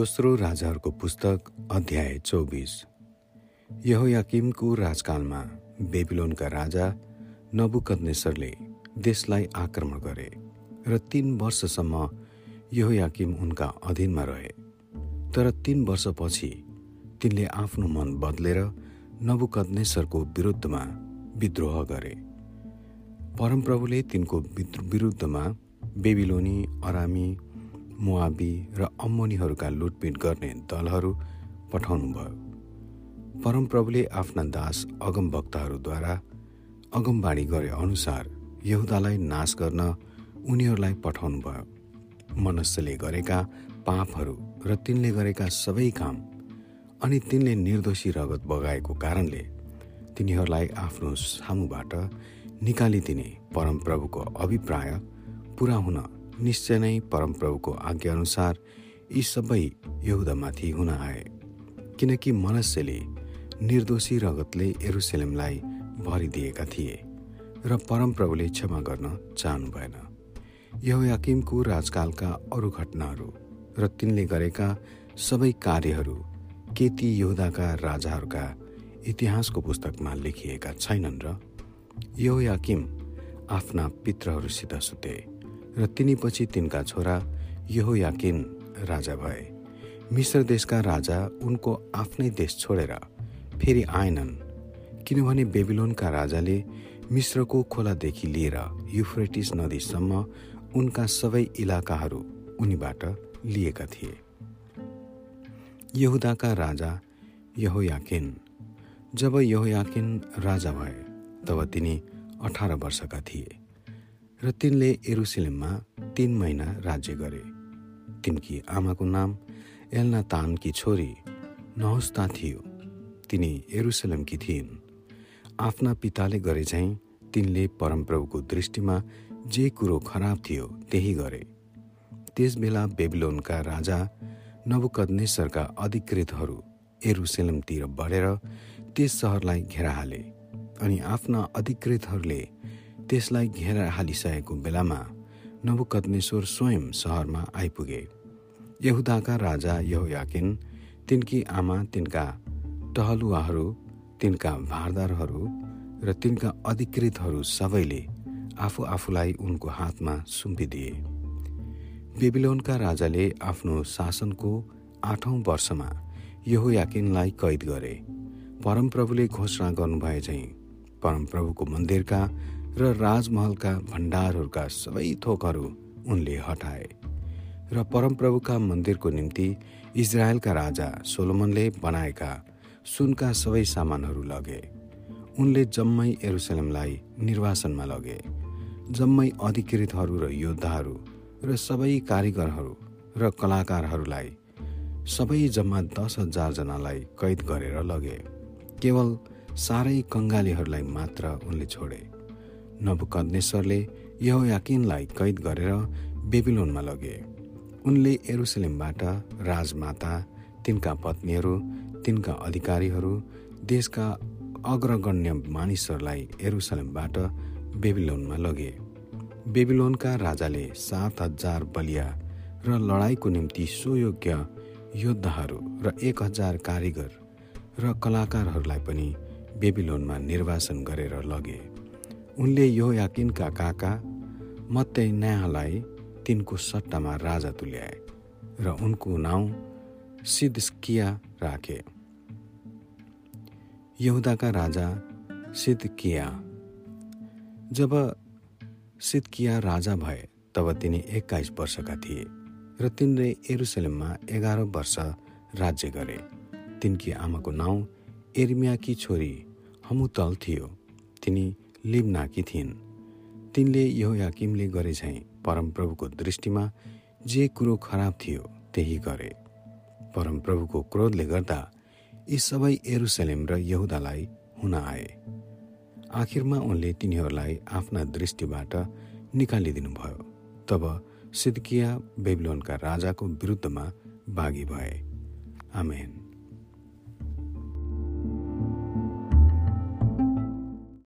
दोस्रो राजाहरूको पुस्तक अध्याय चौबिस। यहोयाकिमको राजकालमा बेबिलोनका राजा नबुकदनेसरले देशलाई आक्रमण गरे र तीन वर्षसम्म यहोयाकिम उनका अधीनमा रहे। तर तीन वर्षपछि तिनले आफ्नो मन बदलेर नबुकदनेसरको विरुद्धमा विद्रोह गरे। परमप्रभुले तिनको विरुद्धमा बेबिलोनी अरामी मुआबी र अम्मोनीहरूका लुटपिट गर्ने दलहरू पठाउनुभयो परमप्रभुले आफ्ना दास अगमभक्तहरूद्वारा अगमबाडी गरे अनुसार यहुदालाई नाश गर्न उनीहरूलाई पठाउनुभयो मनुष्यले गरेका पापहरू र तिनले गरेका सबै काम अनि तिनले निर्दोषी रगत बगाएको कारणले तिनीहरूलाई आफ्नो सामुबाट निकालिदिने परमप्रभुको अभिप्राय पुरा हुन निश्चय नै परमप्रभुको आज्ञाअनुसार यी सबै यहुदामाथि हुन आए। किनकि मनुष्यले निर्दोषी रगतले एरुसेलेमलाई भरिदिएका थिए र परमप्रभुले क्षमा गर्न चाहनु भएन। यहोयाकिमको राजकालका अरू घटनाहरू र तिनले गरेका सबै कार्यहरू के ती यहुदाका राजाहरूका इतिहासको पुस्तकमा लेखिएका छैनन् र यहोयाकिम आफ्ना पित्रहरूसित सुते। र तिनीपछि तिनका छोरा यहो याकिन राजा भए। मिश्र देशका राजा उनको आफ्नै देश छोडेर फेरि आएनन् किनभने बेबिलोनका राजाले मिश्रको खोलादेखि लिएर युफ्रेटिस नदीसम्म उनका सबै इलाकाहरू उनीबाट लिएका थिए। यहुदाका राजा यहोयाकिन। जब यहोयाकिन राजा भए तब तिनी अठार वर्षका थिए। र तिनले एरुसलेममा तीन महिना राज्य गरे। तिनकी आमाको नाम एल्ना तानकी छोरी नहुस्ता थियो। तिनी एरुसलेमकी थिइन्। आफ्ना पिताले गरे चाहिँ तिनले परमप्रभुको दृष्टिमा जे कुरो खराब थियो त्यही गरे। त्यसबेला बेबिलोनका राजा नबुकदनेश्वरका अधिकृतहरू एरुसलेमतिर बढेर त्यस सहरलाई घेरा हाले अनि आफ्ना अधिकृतहरूले त्यसलाई घेरा हालिसकेको बेलामा नबुकदनेश्वर स्वयं सहरमा आइपुगे। यहुदाका राजा यहोयाकिन तिनकी आमा तिनका टहलुवाहरू तिनका भारदारहरू र तिनका अधिकृतहरू सबैले आफू आफूलाई उनको हातमा सुम्पिदिए। बेबिलोनका राजाले आफ्नो शासनको आठौँ वर्षमा यहोयाकिनलाई कैद गरे। परमप्रभुले घोषणा गर्नुभए चाहिँ परमप्रभुको मन्दिरका र राजमहलका भण्डारहरूका सबै थोकहरू उनले हटाए र परमप्रभुका मन्दिरको निम्ति इजरायलका राजा सोलोमनले बनाएका सुनका सबै सामानहरू लगे। उनले जम्मै एरुसलेमलाई निर्वासनमा लगे। जम्मै अधिकृतहरू र योद्धाहरू र सबै कारिगरहरू र कलाकारहरूलाई सबै जम्मा दस हजारजनालाई कैद गरेर लगे। केवल साह्रै कङ्गालीहरूलाई मात्र उनले छोडे। नबुकदनेश्वरले यहोयाकिनलाई कैद गरेर बेबिलोनमा लगे। उनले एरुसलेमबाट राजमाता तिनका पत्नीहरू तिनका अधिकारीहरू देशका अग्रगण्य मानिसहरूलाई एरुसलेमबाट बेबिलोनमा लगे। बेबिलोनका राजाले सात हजार बलिया र लडाईँको निम्ति सुयोग्य योद्धाहरू र एक हजार कारिगर र कलाकारहरूलाई पनि बेबिलोनमा निर्वासन गरेर लगे। उनले यो याकिनका काका मत्तैन्याहलाई तिनको सट्टामा राजा तुल्याए र उनको नाउँ सिद्धकिया राखे। यहुदाका राजा सिद्धकिया जब सिद्धकिया राजा भए तब तिनी एक्काइस वर्षका थिए र तिनले एरुसलेममा एघार वर्ष राज्य गरे। तिनकी आमाको नाउँ एर्मियाकी छोरी हमुतल थियो। तिनी लिब्नाकी थिइन्। तिनले यो याकिमले गरे चाहिँ परमप्रभुको दृष्टिमा जे कुरो खराब थियो त्यही गरे। परमप्रभुको क्रोधले गर्दा यी सबै एरुसलेम र यहुदालाई हुन आए। आखिरमा उनले तिनीहरूलाई आफ्ना दृष्टिबाट निकालिदिनुभयो तब सिद्किया बेबिलोनका राजाको विरुद्धमा बाघी भए। आमेन।